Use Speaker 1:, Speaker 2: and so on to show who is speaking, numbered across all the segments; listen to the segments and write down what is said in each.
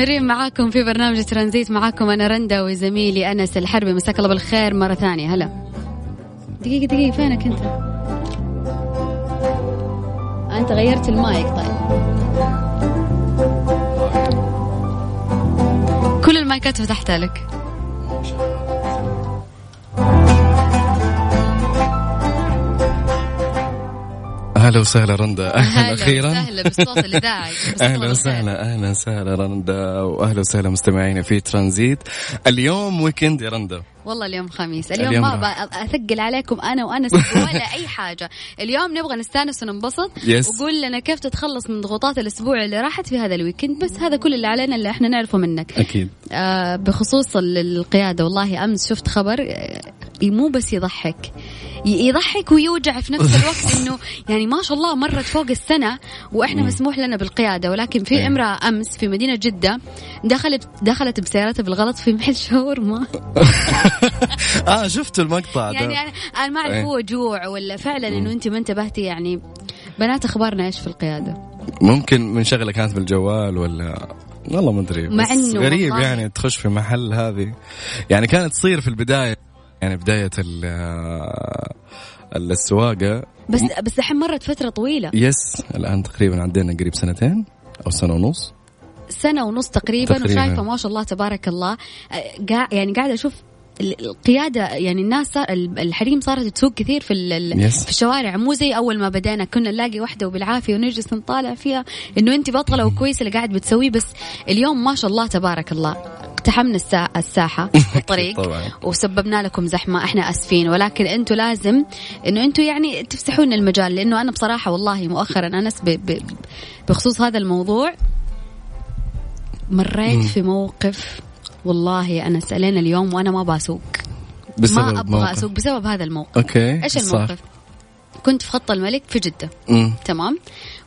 Speaker 1: مكملين ومستمرين معاكم في برنامج ترانزيت. معاكم أنا رندا وزميلي أنس الحربي. مساك الله بالخير مرة ثانية. هلا. دقيقة دقيقة. فينك أنت؟ أنت غيرت المايك طيب. كل المايكات فتحتها لك.
Speaker 2: أهلا وسهلا رندا. أهلا أخيرا.
Speaker 1: وسهلا بالصوت الاذاعي
Speaker 2: أهلا وسهلا أهلا وسهلا رندا. واهلا وسهلا مستمعينا في ترانزيت. اليوم weekend يا رندا.
Speaker 1: والله اليوم خميس. اليوم,
Speaker 2: اليوم
Speaker 1: ما أثقل عليكم أنا وأنس ولا أي حاجة. اليوم نبغى نستأنس وننبسط
Speaker 2: Yes.
Speaker 1: وقول لنا كيف تتخلص من ضغوطات الأسبوع اللي راحت في هذا ال weekend بس هذا كل اللي علينا اللي إحنا نعرفه منك.
Speaker 2: أكيد.
Speaker 1: آه بخصوص ال- القيادة. والله أمس شفت خبر آه، مو بس يضحك. يضحك ويوجع في نفس الوقت إنه يعني ما شاء الله مرت فوق السنة وإحنا مسموح لنا بالقيادة. ولكن في
Speaker 2: إيه.
Speaker 1: امرأة أمس في مدينة جدة دخلت دخلت بسيارتها بالغلط في محل شاورما.
Speaker 2: آه شفتوا المقطع
Speaker 1: يعني
Speaker 2: ده
Speaker 1: أنا أنا ما أعرف
Speaker 2: إيه.
Speaker 1: هو جوع ولا فعلا إنه أنت ما انتبهتي يعني بنات أخبارنا إيش في القيادة؟
Speaker 2: ممكن من شغلة كانت بالجوال ولا؟ والله ما أدري
Speaker 1: مع
Speaker 2: بس
Speaker 1: إنه
Speaker 2: غريب
Speaker 1: والله-
Speaker 2: يعني تخش في محل هذه. يعني كانت تصير في البداية يعني بداية ال- ال- السواقه
Speaker 1: بس بس الحين مرت فترة طويلة.
Speaker 2: يس الآن تقريبا عدينا قريب سنتين أو سنة ونص.
Speaker 1: سنة ونص تقريبا,
Speaker 2: تقريباً.
Speaker 1: وشايفة ما شاء الله تبارك الله. آه، قاع يعني قاعدة أشوف ال- القيادة يعني الناس صار ال- الحريم صارت تسوق كثير في
Speaker 2: Yes.
Speaker 1: في الشوارع مو زي أول ما بدينا كنا نلاقي واحدة وبالعافية ونجلس نطالع فيها إنه أنت بطلة وكويسة اللي قاعد بتسويه بس اليوم ما شاء الله تبارك الله اقتحمنا السا- الساحة والطريق
Speaker 2: طبعاً.
Speaker 1: وسببنا لكم زحمة إحنا آسفين ولكن أنتم لازم إنه أنتم يعني تفسحوا لنا المجال لأنه أنا بصراحة والله مؤخرا أنس بخصوص هذا الموضوع مريت في موقف والله يا انس الين اليوم وأنا ما بسوق
Speaker 2: بسبب
Speaker 1: ما أبغى
Speaker 2: موقف.
Speaker 1: أسوق بسبب هذا الموقف okay
Speaker 2: إيش؟
Speaker 1: الموقف؟ كنت في خط الملك في جدة.
Speaker 2: مم.
Speaker 1: تمام؟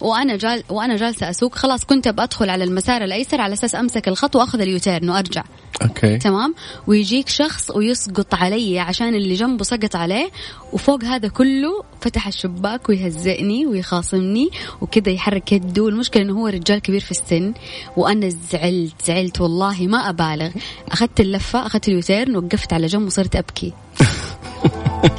Speaker 1: وأنا جال وأنا جالسة أسوق خلاص كنت بدخل على المسار الأيسر على أساس أمسك الخط وأخذ ال U-turn
Speaker 2: وأرجع. okay.
Speaker 1: تمام؟ ويجيك شخص ويسقط علي عشان اللي جنبه سقط عليه وفوق هذا كله فتح الشباك ويهزئني ويخاصمني وكذا يحرك يده. والمشكلة إنه هو رجال كبير في السن وأنا زعلت زعلت والله ما أبالغ. أخذت اللفة أخذت اليوتيرن وقفت على جنب وصرت أبكي.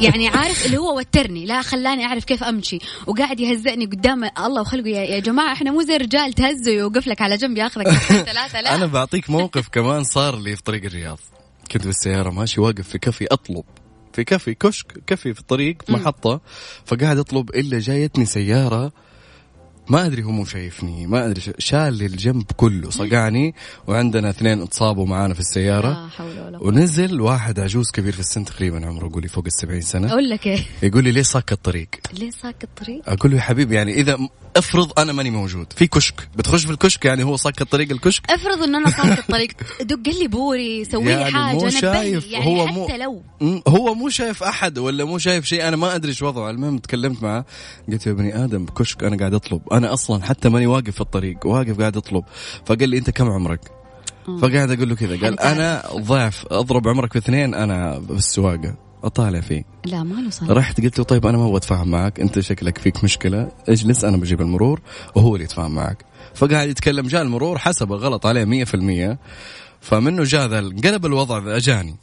Speaker 1: يعني عارف اللي هو وترني لا خلاني أعرف كيف أمشي. وقاعد يهزئني قدام الله وخلقه يا, يا جماعة إحنا مو زي الرجال تهزوا يوقف لك على جنب ياخذك. ثلاثة لا.
Speaker 2: أنا بعطيك موقف كمان صار لي في طريق الرياض. كنت بالسيارة ماشي واقف في كفي أطلب. في كفي كشك كفي في الطريق في محطة. فقاعد أطلب إلا جايتني سيارة ما أدري هو مو شايفني ما أدري شال الجنب كله صقعني وعندنا اثنين اتصابوا معانا في السيارة.
Speaker 1: لا حول ولا.
Speaker 2: ونزل واحد عجوز كبير في السن تقريبا عمره قولي فوق السبعين سنة.
Speaker 1: أقول لك إيه.
Speaker 2: يقول لي ليه صك الطريق؟
Speaker 1: ليه ساك الطريق؟
Speaker 2: أقول له يا حبيبي يعني إذا افرض أنا ماني موجود في كشك بتخش في الكشك يعني هو صك الطريق الكشك؟
Speaker 1: افرض إن أنا صاك الطريق دق لي بوري سوي لي
Speaker 2: يعني
Speaker 1: حاجة
Speaker 2: مو شايف،
Speaker 1: يعني
Speaker 2: هو
Speaker 1: حتى
Speaker 2: مو-
Speaker 1: لو
Speaker 2: هو مو شايف أحد ولا مو شايف شيء أنا ما أدري إيش وضعه. المهم تكلمت معه قلت يا بني آدم كشك أنا قاعد أطلب أنا أصلا حتى ماني واقف في الطريق واقف قاعد أطلب. فقال لي أنت كم عمرك؟ فقاعد أقول له كذا قال. أنا ضعف أضرب عمرك في اثنين أنا بالسواقه أطالع فيه.
Speaker 1: لا ما له
Speaker 2: رحت قلت له طيب أنا ما أبغى أتفاهم معك أنت شكلك فيك مشكلة اجلس أنا بجيب المرور وهو اللي يتفاهم معك. فقاعد يتكلم جاء المرور حسبه غلط عليه 100% فمنه جاء ذا قلب الوضع ذا أجاني.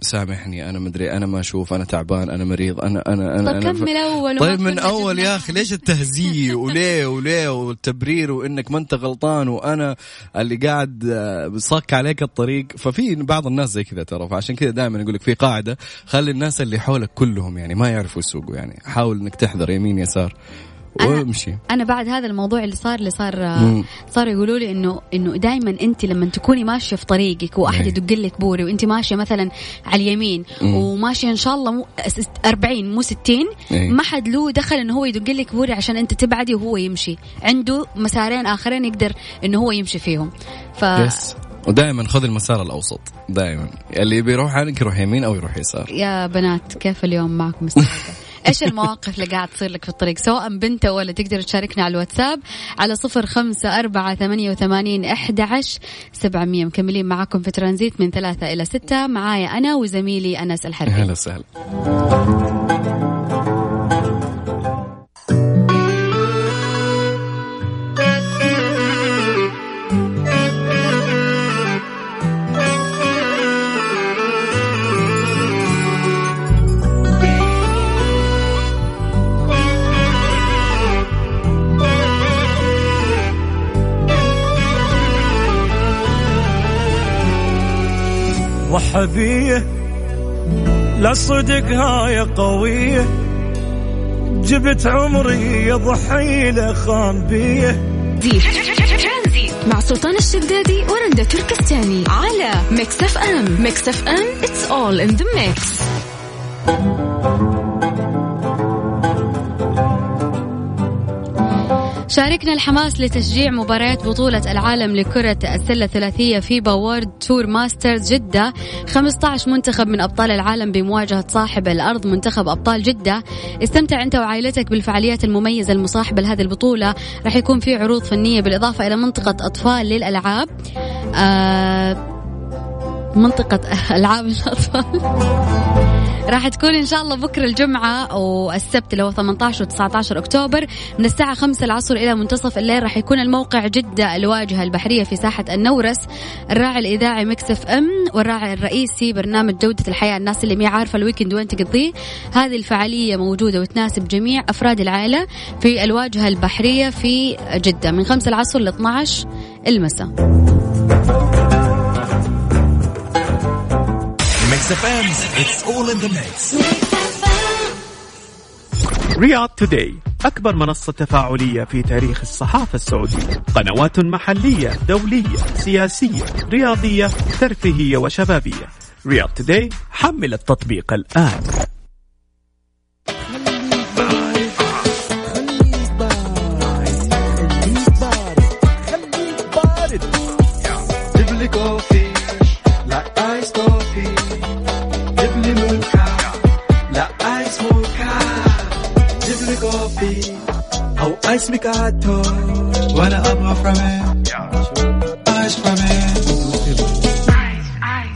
Speaker 2: سامحني أنا مدري أنا ما أشوف أنا تعبان أنا مريض أنا أنا أنا
Speaker 1: طب
Speaker 2: أنا
Speaker 1: كمل أول
Speaker 2: طيب من
Speaker 1: أول.
Speaker 2: يا أخي ليش التهزيء وليه وليه والتبرير وإنك ما أنت غلطان وأنا اللي قاعد آه، صك عليك الطريق. ففي بعض الناس زي كذا ترى فعشان كذا دائما يقول لك في قاعدة خلي الناس اللي حولك كلهم يعني ما يعرفوا يسوقوا يعني. حاول إنك تحذر يمين يسار. وامشي
Speaker 1: أنا بعد هذا الموضوع اللي صار اللي صار
Speaker 2: مم.
Speaker 1: صاروا يقولوا لي إنه إنه دائما أنت لما تكوني ماشية في طريقك وأحد
Speaker 2: إيه.
Speaker 1: يدق لك بوري وأنت ماشية مثلا على اليمين. وماشية إن شاء الله مو 40 مو 60
Speaker 2: إيه.
Speaker 1: ما حد له دخل إنه هو يدق لك بوري عشان أنت تبعدي وهو يمشي عنده مسارين آخرين يقدر إنه هو يمشي فيهم ف
Speaker 2: يس ودائما خذ المسار الأوسط دائما اللي بيروح عنك يروح يمين أو يروح يسار
Speaker 1: يا بنات كيف اليوم معكم إيش المواقف اللي قاعد تصير لك في الطريق؟ سواء بنت ولد تقدر تشاركنا على الواتساب على صفر خمسة أربعة ثمانية وثمانين أحد عشر سبعمية. مكملين معاكم في ترانزيت من ثلاثة إلى ستة. معايا أنا وزميلي أنس الحربي.
Speaker 2: هلا وسهلا.
Speaker 3: بيه لا صدق هاي قوية. جبت عمري يضحي له خان بية.
Speaker 4: مع سلطان الشدادي ورندا تركستاني على Mix FM. Mix FM it's all in the mix.
Speaker 1: شاركنا الحماس لتشجيع مباريات بطولة العالم لكرة السلة الثلاثية FIBA World Tour Masters جدة. 15 منتخب من أبطال العالم بمواجهة صاحب الأرض منتخب أبطال جدة. استمتع أنت وعائلتك بالفعاليات المميزة المصاحبة لهذه البطولة. راح يكون في عروض فنية بالإضافة إلى منطقة أطفال للألعاب. آه منطقة ألعاب الأطفال. راح تكون إن شاء الله بكرة الجمعة والسبت اللي هو 18 و 19 أكتوبر من الساعة 5 العصر إلى منتصف الليل راح يكون الموقع جدة الواجهة البحرية في ساحة النورس. الراعي الإذاعي Mix FM والراعي الرئيسي برنامج جودة الحياة الناس اللي مي عارفة ال weekend وين تقضيه. هذه الفعالية موجودة وتناسب جميع أفراد العائلة في الواجهة البحرية في جدة من 5 العصر ل 12 المساء.
Speaker 5: Mix FM, it's all in the mix.
Speaker 6: رياض توداي أكبر منصة تفاعلية في تاريخ الصحافة السعودية. قنوات محلية دولية سياسية رياضية ترفيهية وشبابية. رياض توداي حمل التطبيق الآن.
Speaker 7: ايس ميكاتو وأنا أبغى فريمين ايس فريمين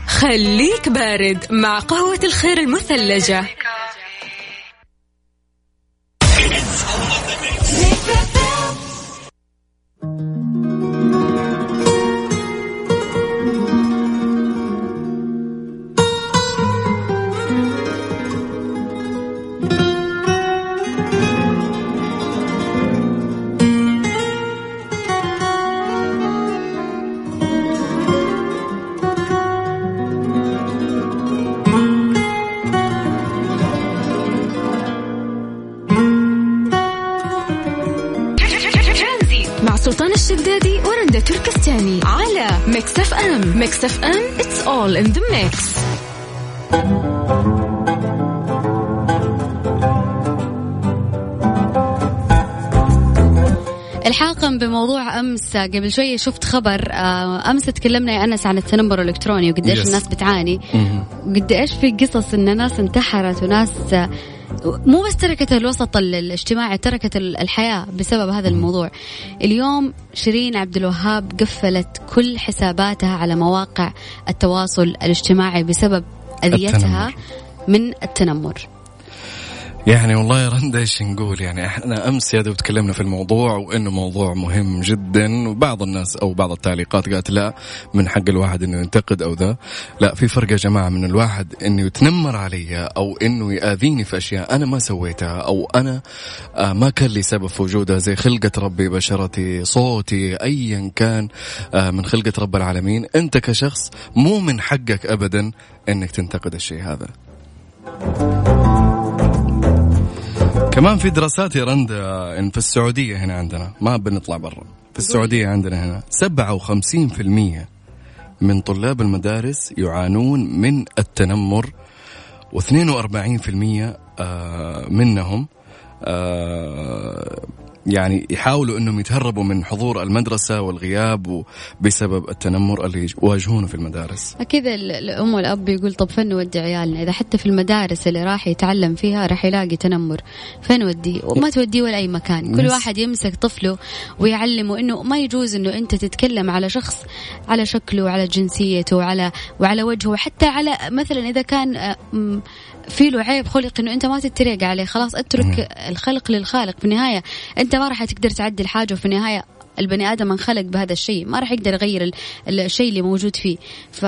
Speaker 4: خليك بارد مع قهوة الخير المثلجة. Mix FM it's all in the mix.
Speaker 1: الحاقا بموضوع أمس قبل شوية شفت خبر آه، أمس تكلمنا يا أنس عن التنمر الإلكتروني وقديش
Speaker 2: Yes.
Speaker 1: الناس بتعاني. وقديش في قصص إن ناس انتحرت وناس آه، مو بس تركت الوسط ال- الاجتماعي تركت ال- الحياة بسبب هذا الموضوع اليوم شيرين عبد الوهاب قفلت كل حساباتها على مواقع التواصل الاجتماعي بسبب أذيتها
Speaker 2: التنمر.
Speaker 1: من التنمر
Speaker 2: يعني والله رندا إيش نقول؟ يعني إحنا أمس يا دوب تكلمنا في الموضوع وإنه موضوع مهم جدا وبعض الناس أو بعض التعليقات قالت لا من حق الواحد إنه ينتقد أو ذا. لا في فرق يا جماعة من الواحد إنه يتنمر علي أو إنه يأذيني في أشياء أنا ما سويتها أو أنا آه ما كان لي سبب في وجودها زي خلقة ربي بشرتي صوتي ايا كان آه من خلقة رب العالمين. أنت كشخص مو من حقك ابدا إنك تنتقد الشيء هذا. كمان في دراسات يا رندا إن في السعودية هنا عندنا ما بنطلع برا. في السعودية عندنا هنا 57% من طلاب المدارس يعانون من التنمر و42% آه، منهم آه، يعني يحاولوا إنهم يتهربوا من حضور المدرسة والغياب بسبب التنمر اللي يواجهونه في المدارس.
Speaker 1: أكيد ال- الأم والأب يقول طب فين نودي عيالنا. إذا حتى في المدارس اللي راح يتعلم فيها راح يلاقي تنمر. فين نوديه وما توديه ولا أي مكان. كل. واحد يمسك طفله ويعلمه إنه ما يجوز إنه أنت تتكلم على شخص على شكله وعلى جنسيته وعلى وعلى وجهه. وحتى على مثلا إذا كان آه، في له عيب خلق إنه أنت ما تتريق عليه. خلاص اترك الخلق للخالق. في النهاية أنت ما راح تقدر تعدل حاجة وفي النهاية البني آدم انخلق بهذا الشيء. ما راح يقدر يغير ال- الشيء اللي موجود فيه. ف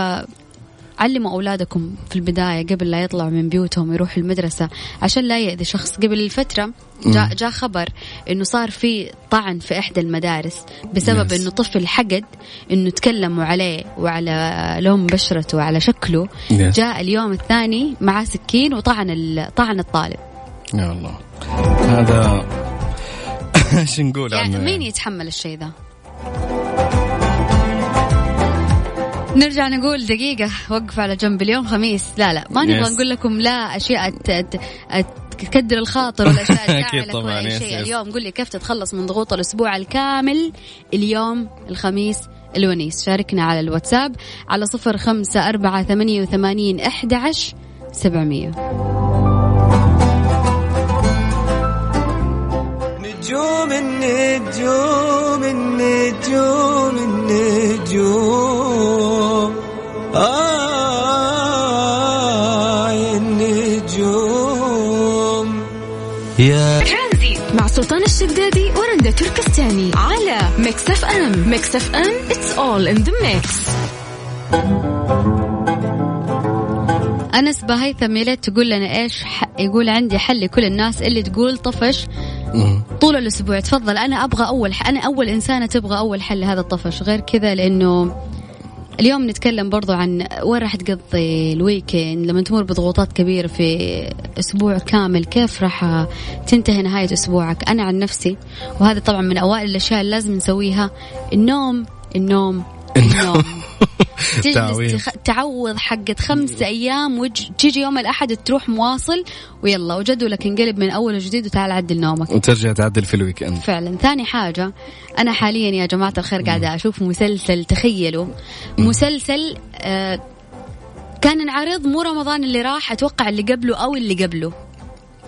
Speaker 1: علموا أولادكم في البداية قبل لا يطلعوا من بيوتهم يروحوا المدرسة عشان لا يأذي شخص. قبل الفترة جاء, جاء خبر إنه صار في طعن في إحدى المدارس بسبب. إنه طفل حقد إنه تكلموا عليه وعلى لون بشرته وعلى شكله. جاء اليوم الثاني معاه سكين وطعن طعن الطالب.
Speaker 2: يا الله. هذا إيش نقول
Speaker 1: يعني مين يتحمل الشيء ذا؟ نرجع نقول دقيقة وقف على جنب اليوم خميس لا لا ما نبغى
Speaker 2: Yes.
Speaker 1: نقول لكم لا أشياء ت- ت- تكدر الخاطر ولا أشياء
Speaker 2: أكيد
Speaker 1: تزعلك
Speaker 2: طبعاً.
Speaker 1: ولا أي
Speaker 2: Yes,
Speaker 1: شيء. اليوم قول لي كيف تتخلص من ضغوط الأسبوع الكامل اليوم الخميس الونيس شاركنا على الواتساب على صفر خمسة أربعة ثمانية وثمانين أحد عشر سبعمية
Speaker 7: نجوم النجوم النجوم النجوم آه النجوم. يا
Speaker 4: ترانزيت مع سلطان الشدادي ورندا تركستاني على Mix FM. Mix FM it's all in the mix.
Speaker 1: أنس بهيثم يا ريت تقول لنا إيش ح... يقول عندي حل لكل الناس اللي تقول طفش. طول الأسبوع. تفضل أنا أبغى أول ح... أنا أول إنسانة تبغى أول حل لهذا الطفش. غير كذا لأنه اليوم نتكلم برضو عن وين راح تقضي ال weekend لما تمر بضغوطات كبيرة في أسبوع كامل كيف راح تنتهي نهاية أسبوعك؟ أنا عن نفسي وهذا طبعا من أوائل الأشياء اللي لازم نسويها النوم النوم تجلس. تعوض حقت خمسة أيام وج... تيجي يوم الأحد تروح مواصل ويلا وجدولك انقلب من أول وجديد وتعال عدل نومك.
Speaker 2: وترجع تعدل في ال weekend
Speaker 1: فعلا. ثاني حاجة أنا حاليا يا جماعة الخير قاعدة أشوف مسلسل تخيلوا مسلسل آه كان انعرض مو رمضان اللي راح أتوقع اللي قبله أو اللي قبله.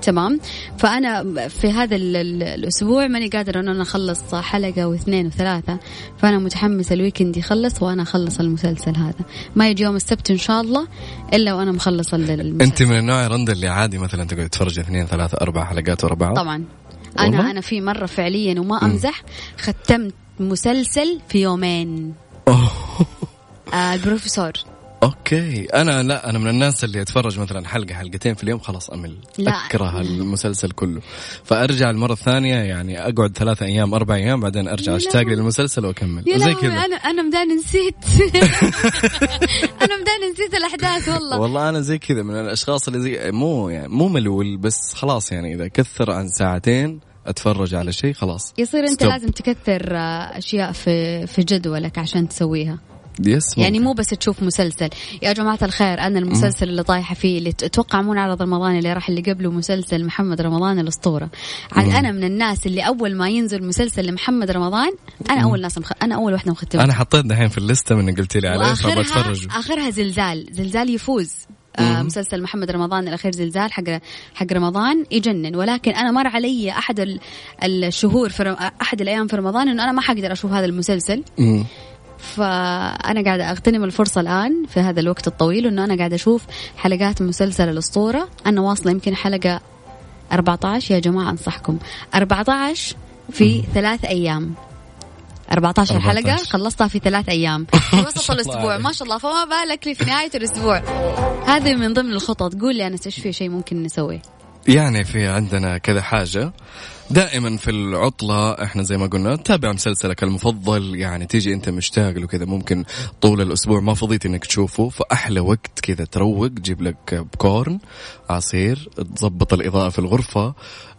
Speaker 1: تمام. فأنا في هذا ال- ال- الأسبوع ماني قادرة أن أنا أخلص حلقة واثنين وثلاثة. فأنا متحمسة الويكند يخلص وأنا أخلص المسلسل هذا. ما يجي يوم السبت إن شاء الله إلا وأنا مخلصة ال- المسلسل.
Speaker 2: أنت من النوع يا رندا اللي عادي مثلا تقعد تتفرج اثنين ثلاثة أربع حلقات ورا بعض؟
Speaker 1: طبعا.
Speaker 2: والله؟
Speaker 1: أنا أنا في مرة فعليا وما أمزح ختمت مسلسل في يومين. آه البروفيسور.
Speaker 2: أوكي. أنا لا أنا من الناس اللي أتفرج مثلا حلقة حلقتين في اليوم خلاص أمل.
Speaker 1: لا.
Speaker 2: أكره المسلسل كله. فأرجع المرة الثانية يعني أقعد ثلاثة أيام أربع أيام بعدين أرجع
Speaker 1: أشتاق.
Speaker 2: للمسلسل
Speaker 1: وأكمل.
Speaker 2: زي كذا.
Speaker 1: أنا أنا مداني نسيت. أنا مداني نسيت الأحداث والله.
Speaker 2: والله أنا زي كذا من الأشخاص اللي زي مو يعني مو ملول بس خلاص يعني إذا كثر عن ساعتين أتفرج على شيء خلاص.
Speaker 1: يصير
Speaker 2: non-stop.
Speaker 1: لازم تكثر آه، أشياء في في جدولك عشان تسويها.
Speaker 2: yes
Speaker 1: يعني. مو بس تشوف مسلسل. يا جماعة الخير أنا المسلسل اللي طايحة فيه اللي أتوقع مو عرض رمضان اللي راح اللي قبله مسلسل محمد رمضان الأسطورة. عاد أنا من الناس اللي أول ما ينزل مسلسل لمحمد رمضان أنا أول ناس مخ... أنا أول واحدة مختمة
Speaker 2: أنا حطيت دحين في الليستة من قلتي لي عليه فبتفرج
Speaker 1: آخرها زلزال. زلزال يفوز. آه مسلسل محمد رمضان الأخير زلزال حق حق رمضان يجنن. ولكن أنا مر علي أحد ال- الشهور في رم... أحد الأيام في رمضان إنه أنا ما حقدر أشوف هذا المسلسل.
Speaker 2: مم.
Speaker 1: فأنا قاعدة أغتنم الفرصة الآن في هذا الوقت الطويل إنه أنا قاعدة أشوف حلقات مسلسل الأسطورة. أنا واصلة يمكن حلقة 14 يا جماعة أنصحكم. 14 في ثلاث أيام. 14 حلقة
Speaker 2: 14.
Speaker 1: خلصتها في ثلاث أيام. في وسط الأسبوع. ما شاء الله. فما بالك لي في نهاية الأسبوع. هذه من ضمن الخطط. قول لي أنا إيش في شيء ممكن نسويه
Speaker 2: يعني في عندنا كذا حاجة. دائما في العطلة إحنا زي ما قلنا تابع مسلسلك المفضل يعني تيجي أنت مشتاق له كذا ممكن طول الأسبوع ما فضيت إنك تشوفه فأحلى وقت كذا تروق جيب لك بكورن عصير تظبط الإضاءة في الغرفة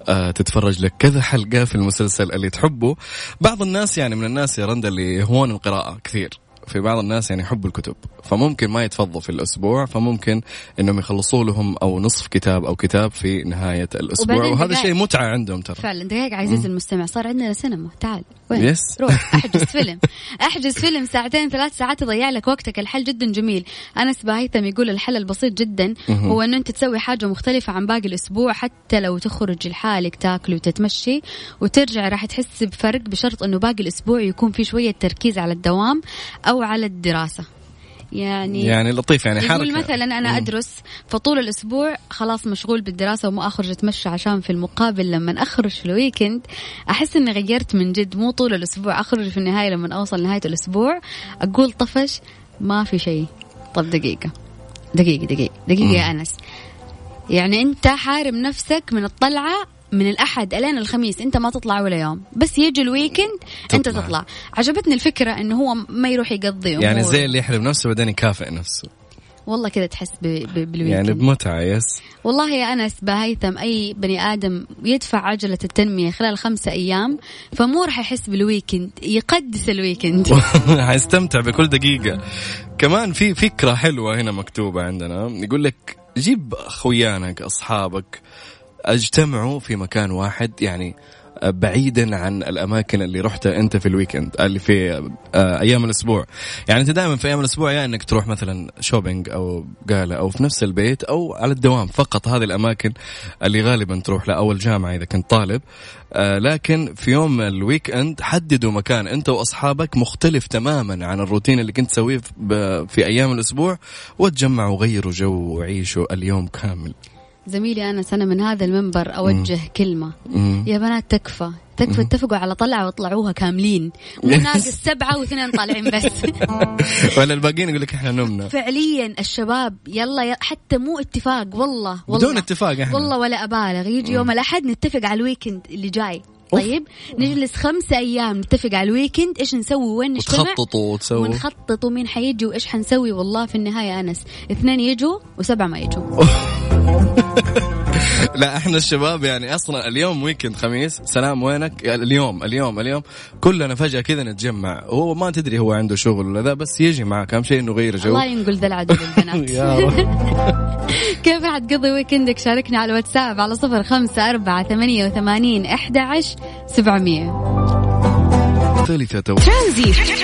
Speaker 2: آه تتفرج لك كذا حلقة في المسلسل اللي تحبه. بعض الناس يعني من الناس يا رندا اللي يهوون القراءة كثير. في بعض الناس يعني يحبوا الكتب. فممكن ما يتفضوا في الأسبوع فممكن إنهم يخلصوا لهم أو نصف كتاب أو كتاب في نهاية
Speaker 1: الأسبوع.
Speaker 2: وهذا. شيء متعة عندهم ترى.
Speaker 1: فعلا دقيقة عزيزي المستمع. صار عندنا سينما. تعال وين؟
Speaker 2: يس.
Speaker 1: روح أحجز فيلم. أحجز فيلم ساعتين ثلاث ساعات يضيع لك وقتك. الحل جدا جميل. أنس باهيثم يقول الحل البسيط جدا هو إنه أنت تسوي حاجة مختلفة عن باقي الأسبوع حتى لو تخرج لحالك تاكل وتتمشي وترجع راح تحس بفرق بشرط إنه باقي الأسبوع يكون في شوية تركيز على الدوام أو على الدراسة. يعني
Speaker 2: يعني لطيف يعني حركة.
Speaker 1: يقول مثلا أنا أدرس فطول الأسبوع خلاص مشغول بالدراسة وما أخرج أتمشى عشان في المقابل لما أخرج في ال weekend أحس إني غيرت من جد. مو طول الأسبوع أخرج في النهاية لما أوصل نهاية الأسبوع أقول طفش ما في شيء. طب دقيقة. دقيقة دقيقة دقيقة يا أنس. يعني أنت حارم نفسك من الطلعة من الأحد إلين الخميس أنت ما تطلع ولا يوم. بس يجي ال weekend أنت
Speaker 2: تطلع.
Speaker 1: تطلع. عجبتني الفكرة إنه هو ما يروح يقضي
Speaker 2: يعني
Speaker 1: أموره.
Speaker 2: زي اللي يحرم نفسه بعدين يكافئ نفسه.
Speaker 1: والله كذا تحس. بال weekend
Speaker 2: يعني بمتعة yes
Speaker 1: والله يا أنس بهيثم أي بني آدم يدفع عجلة التنمية خلال خمسة أيام فمو راح يحس بال weekend يقدس ال weekend
Speaker 2: حيستمتع بكل دقيقة. كمان في فكرة حلوة هنا مكتوبة عندنا. يقول لك جيب خويانك أصحابك أجتمعوا في مكان واحد يعني بعيدا عن الأماكن اللي رحتها أنت في ال weekend اللي في آه، أيام الأسبوع. يعني أنت دائما في أيام الأسبوع يا إنك تروح مثلا shopping أو بقالة أو في نفس البيت أو على الدوام فقط هذه الأماكن اللي غالبا تروح لها أو الجامعة إذا كنت طالب. آه، لكن في يوم ال weekend حددوا مكان أنت وأصحابك مختلف تماما عن الروتين اللي كنت تسويه في أيام الأسبوع وتجمعوا وغيروا جو وعيشوا اليوم كامل.
Speaker 1: زميلي انس أنا من هذا المنبر أوجه كلمة.
Speaker 2: مم.
Speaker 1: يا بنات تكفى. تكفى اتفقوا على طلعة واطلعوها كاملين. مو ناقص سبعة واثنين طالعين بس.
Speaker 2: ولا الباقيين يقول لك إحنا نمنا.
Speaker 1: فعليا الشباب يلا حتى مو اتفاق والله والله.
Speaker 2: بدون اتفاق إحنا.
Speaker 1: والله ولا أبالغ. يجي يوم الأحد نتفق على ال weekend اللي جاي. طيب؟ نجلس خمسة أيام نتفق على الويكند. إيش نسوي؟ وين نجتمع؟
Speaker 2: وتخططوا وتسووا.
Speaker 1: ونخطط ومين حيجي وإيش حنسوي؟ والله في النهاية أنس. اثنين يجوا وسبعة ما يجوا.
Speaker 2: لا إحنا الشباب يعني أصلا اليوم weekend خميس. سلام وينك؟ اليوم اليوم اليوم. كلنا فجأة كذا نتجمع. هو ما تدري هو عنده شغل ولا ذا بس يجي معك. أهم شيء إنه يغير جو.
Speaker 1: الله ينقل ذا العدوى للبنات
Speaker 2: يا رب.
Speaker 1: كيف حتقضي ويكندك شاركنا على الواتساب على صفر خمسة أربعة ثمانية وثمانين أحد عشر سبعمية.
Speaker 2: ثالثة
Speaker 4: ترانزيت.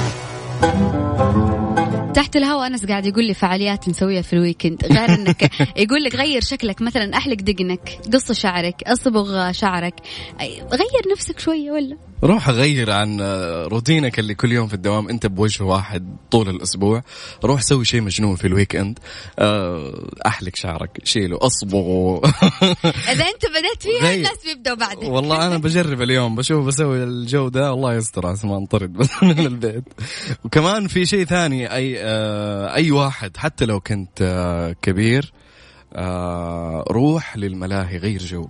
Speaker 1: تحت الهواء أنس قاعد يقول لي فعاليات نسويها في ال weekend غير أنك يقول لك غير شكلك. مثلا أحلق دقنك قص شعرك أصبغ شعرك. غير نفسك شوية ولا؟
Speaker 2: روح غير عن روتينك اللي كل يوم في الدوام. أنت بوجه واحد طول الأسبوع. روح سوي شيء مجنون في ال weekend آه، أحلق شعرك شيله أصبغه.
Speaker 1: إذا أنت بدأت فيها
Speaker 2: غير.
Speaker 1: الناس بيبدأوا بعدك.
Speaker 2: والله أنا بجرب اليوم. بشوف بسوي الجو ده. الله يستر عشان ما انطرد بس من البيت. وكمان في شيء ثاني. أي أي واحد حتى لو كنت آه كبير آه روح للملاهي غير جو.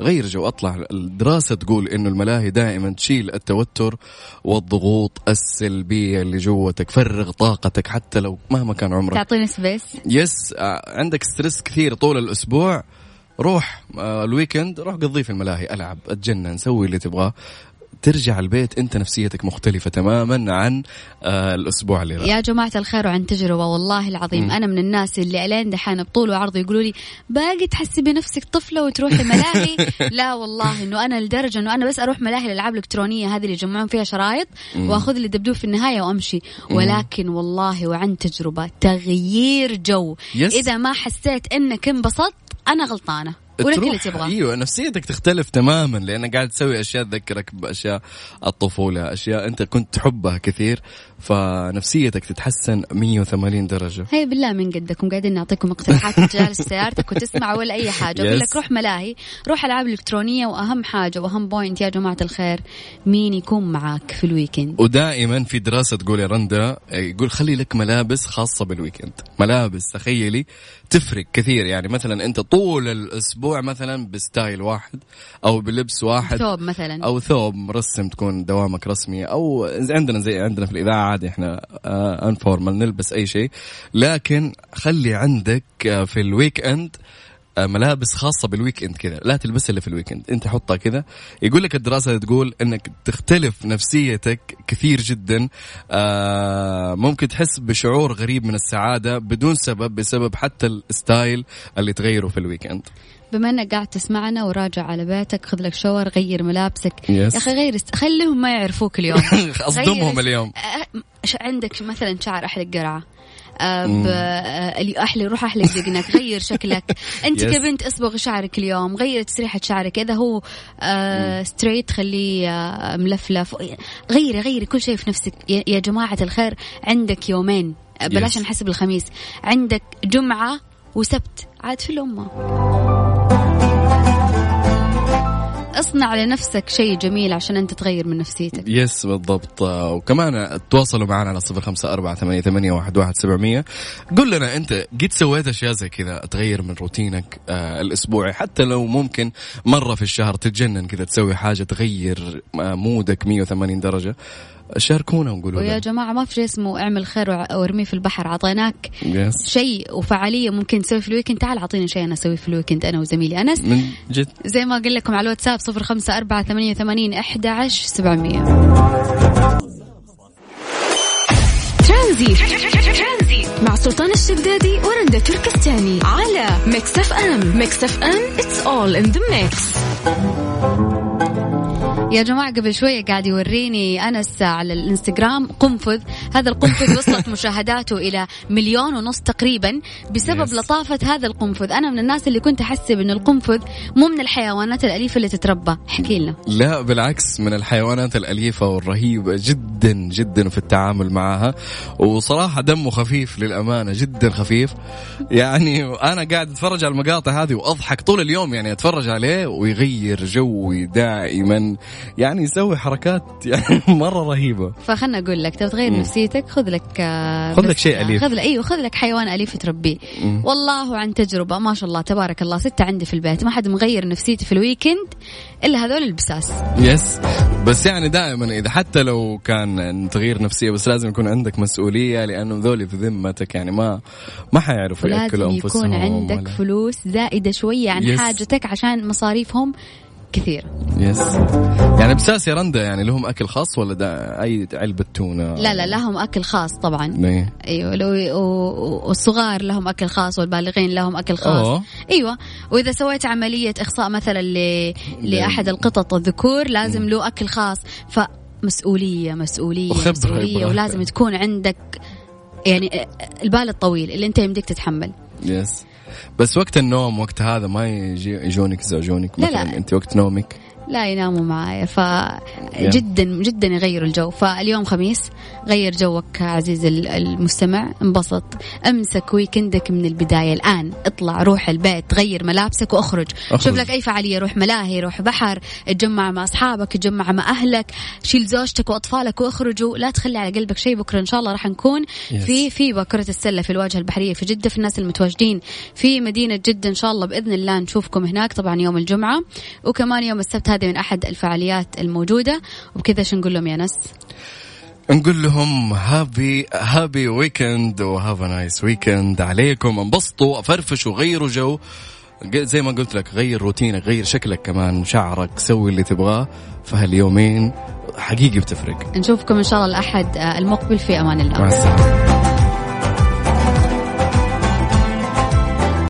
Speaker 2: غير جو أطلع. الدراسة تقول إنه الملاهي دائما تشيل التوتر والضغوط السلبية اللي جوتك فرغ طاقتك حتى لو مهما كان عمرك.
Speaker 1: تعطيني space
Speaker 2: yes آه، عندك stress كثير طول الأسبوع روح آه، ال weekend روح قضيه في الملاهي ألعب أتجنن سوي اللي تبغاه. ترجع البيت انت نفسيتك مختلفة تماما عن آه الأسبوع اللي راح.
Speaker 1: يا جماعة الخير وعن تجربة والله العظيم أنا من الناس اللي ألين دحين بطول وعرض يقولوا لي باقي تحسي بنفسك طفلة وتروحي ملاهي؟ لا والله إنه أنا لدرجة إنه أنا بس أروح ملاهي الألعاب الإلكترونية هذه اللي يجمعون فيها شرايط وأخذ لي دبدوب في النهاية وأمشي. ولكن والله وعن تجربة تغيير جو.
Speaker 2: yes.
Speaker 1: إذا ما حسيت إنك انبسطت أنا غلطانة. اللي
Speaker 2: تروح-
Speaker 1: تبغاه.
Speaker 2: أيوه نفسيتك تختلف تماما لانك قاعد تسوي أشياء تذكرك بأشياء الطفولة أشياء أنت كنت تحبها كثير فنفسيتك تتحسن 180 درجة.
Speaker 1: هي بالله من قدكم قاعدين نعطيكم اقتراحات جالس سيارتك وتسمع ولا أي حاجة. أقول
Speaker 2: Yes.
Speaker 1: لك روح ملاهي روح ألعاب إلكترونية وأهم حاجة وأهم point يا جماعة الخير مين يكون معاك في ال weekend
Speaker 2: ودائما في دراسة تقول يا رندا يقول خلي لك ملابس خاصة بال weekend ملابس تخيلي تفرق كثير. يعني مثلا أنت طول الأسبوع مثلا ب style واحد أو بلبس واحد
Speaker 1: ثوب مثلا.
Speaker 2: أو ثوب مرسم تكون دوامك رسمي أو عندنا زي عندنا في الإذاعة عادي إحنا آه informal نلبس أي شيء. لكن خلي عندك آه في ال weekend آه، ملابس خاصة بال weekend كذا. لا تلبسها إلا في ال weekend أنت حطها كذا. يقول لك الدراسة تقول إنك تختلف نفسيتك كثير جدا. آه، ممكن تحس بشعور غريب من السعادة بدون سبب بسبب حتى ال style اللي تغيره في ال weekend
Speaker 1: بما انك قاعد تسمعنا وراجع على بيتك خذ لك shower غير ملابسك.
Speaker 2: Yes.
Speaker 1: يا أخي غير است... خليهم ما يعرفوك اليوم. أصدمهم
Speaker 2: اليوم.
Speaker 1: أه، ش- عندك؟ مثلا شعر احلق قرعة؟ أه، أه، أحلى روح احلق دقنك غير شكلك.
Speaker 2: أنت.
Speaker 1: كبنت أصبغ شعرك اليوم غير تسريحة شعرك. إذا هو أه straight خليه أه، ملفلف. غيري غيري كل شيء في نفسك. يا جماعة الخير عندك يومين. أه، بلاش. نحسب الخميس. عندك جمعة وسبت. عاد في الأمة. اصنع لنفسك شيء جميل عشان أنت تغير من نفسيتك.
Speaker 2: yes بالضبط. وكمان تواصلوا معنا على صفر خمسة أربعة ثمانية, ثمانية واحد, واحد سبعمية. قل لنا أنت قد سويت أشياء زي كذا تغير من روتينك آه الأسبوعي؟ حتى لو ممكن مرة في الشهر تتجنن كذا تسوي حاجة تغير آه، mood ك 180 درجة. شاركونا وقولوا
Speaker 1: ويا جماعة ما في شيء اسمه اعمل خير وارميه في البحر عطيناك
Speaker 2: yes
Speaker 1: شيء وفعالية ممكن تسوي في ال weekend. تعال أعطيني شيء أنا أسويه في ال weekend أنا وزميلي. أنس
Speaker 2: من جد؟
Speaker 1: زي ما قل لكم على الواتساب صفر خمسة أربعة ثمانية وثمانين أحد عشر سبعمية.
Speaker 4: ترانزي مع سلطان الشدادي ورندا تركستاني على Mix FM. Mix FM it's all in the mix.
Speaker 1: يا جماعة قبل شوية قاعد يوريني أنس على الإنستغرام قنفذ. هذا القنفذ وصلت مشاهداته إلى مليون ونص تقريبا بسبب
Speaker 2: Yes.
Speaker 1: لطافة هذا القنفذ. أنا من الناس اللي كنت أحسب أن القنفذ مو من الحيوانات الأليفة اللي تتربى. احكي لنا.
Speaker 2: لا بالعكس من الحيوانات الأليفة والرهيبة جدا جدا في التعامل معها. وصراحة دمه خفيف للأمانة جدا خفيف. يعني أنا قاعد أتفرج على المقاطع هذه وأضحك طول اليوم يعني أتفرج عليه ويغير جوي دائما. يعني يسوي حركات يعني مرة رهيبة
Speaker 1: فخلنا أقول لك تبغى تغير. نفسيتك خذ لك آه،
Speaker 2: خذ لك شيء أليف.
Speaker 1: خذ لك إيوه خذ لك حيوان أليف تربيه والله عن تجربة ما شاء الله تبارك الله ستة عندي في البيت ما حد مغير نفسيتي في ال weekend إلا هذول البساس
Speaker 2: yes بس يعني دائما إذا حتى لو كان تغيير نفسية بس لازم يكون عندك مسؤولية لأنه ذولي في ذمتك يعني ما ما حيعرفوا يأكلوا
Speaker 1: ولازم
Speaker 2: أنفسهم
Speaker 1: يكون عندك فلوس زائده شوية عن
Speaker 2: Yes.
Speaker 1: حاجتك عشان مصاريفهم كثير.
Speaker 2: يس يعني بساس يا رندا يعني لهم أكل خاص ولا ده أي علبة تونة؟
Speaker 1: لا لا لهم أكل خاص طبعا.
Speaker 2: إيه.
Speaker 1: أيوه والصغار لهم أكل خاص والبالغين لهم أكل خاص.
Speaker 2: أوه.
Speaker 1: أيوه. وإذا سويت عملية إخصاء مثلا ل... لأحد القطط الذكور لازم له أكل خاص. فمسؤولية مسؤولية
Speaker 2: وخبرة
Speaker 1: مسؤولية
Speaker 2: إبراهيم.
Speaker 1: ولازم تكون عندك يعني البال الطويل اللي أنت يمديك تتحمل.
Speaker 2: يس بس وقت النوم وقت هذا ما يجي يجونك يزعجونك
Speaker 1: لا،
Speaker 2: مثلا
Speaker 1: لا.
Speaker 2: أنت وقت نومك
Speaker 1: لا يناموا معايا فجدا جدا يغيروا الجو. فاليوم خميس غير جوك عزيزي ال- المستمع انبسط امسك ويكندك من البداية. الآن اطلع روح البيت غير ملابسك واخرج.
Speaker 2: أخرج.
Speaker 1: شوف لك أي فعالية روح ملاهي روح بحر اتجمع مع أصحابك اتجمع مع أهلك شيل زوجتك وأطفالك واخرجوا لا تخلي على قلبك شيء بكرة إن شاء الله راح نكون
Speaker 2: Yes.
Speaker 1: في في كرة السلة في الواجهة البحرية في جدة في الناس المتواجدين في مدينة جدة إن شاء الله بإذن الله نشوفكم هناك. طبعا يوم الجمعة وكمان يوم السبت هذه من أحد الفعاليات الموجودة. وبكذا شو نقول لهم يا أنس؟
Speaker 2: نقول لهم happy happy weekend و have nice weekend. عليكم. انبسطوا فرفشوا غيروا جو. زي ما قلت لك غير روتينك غير شكلك كمان شعرك سوي اللي تبغاه في هاليومين. حقيقي بتفرق.
Speaker 1: نشوفكم إن شاء الله الأحد آه، المقبل في أمان الله.
Speaker 2: مع السلامة.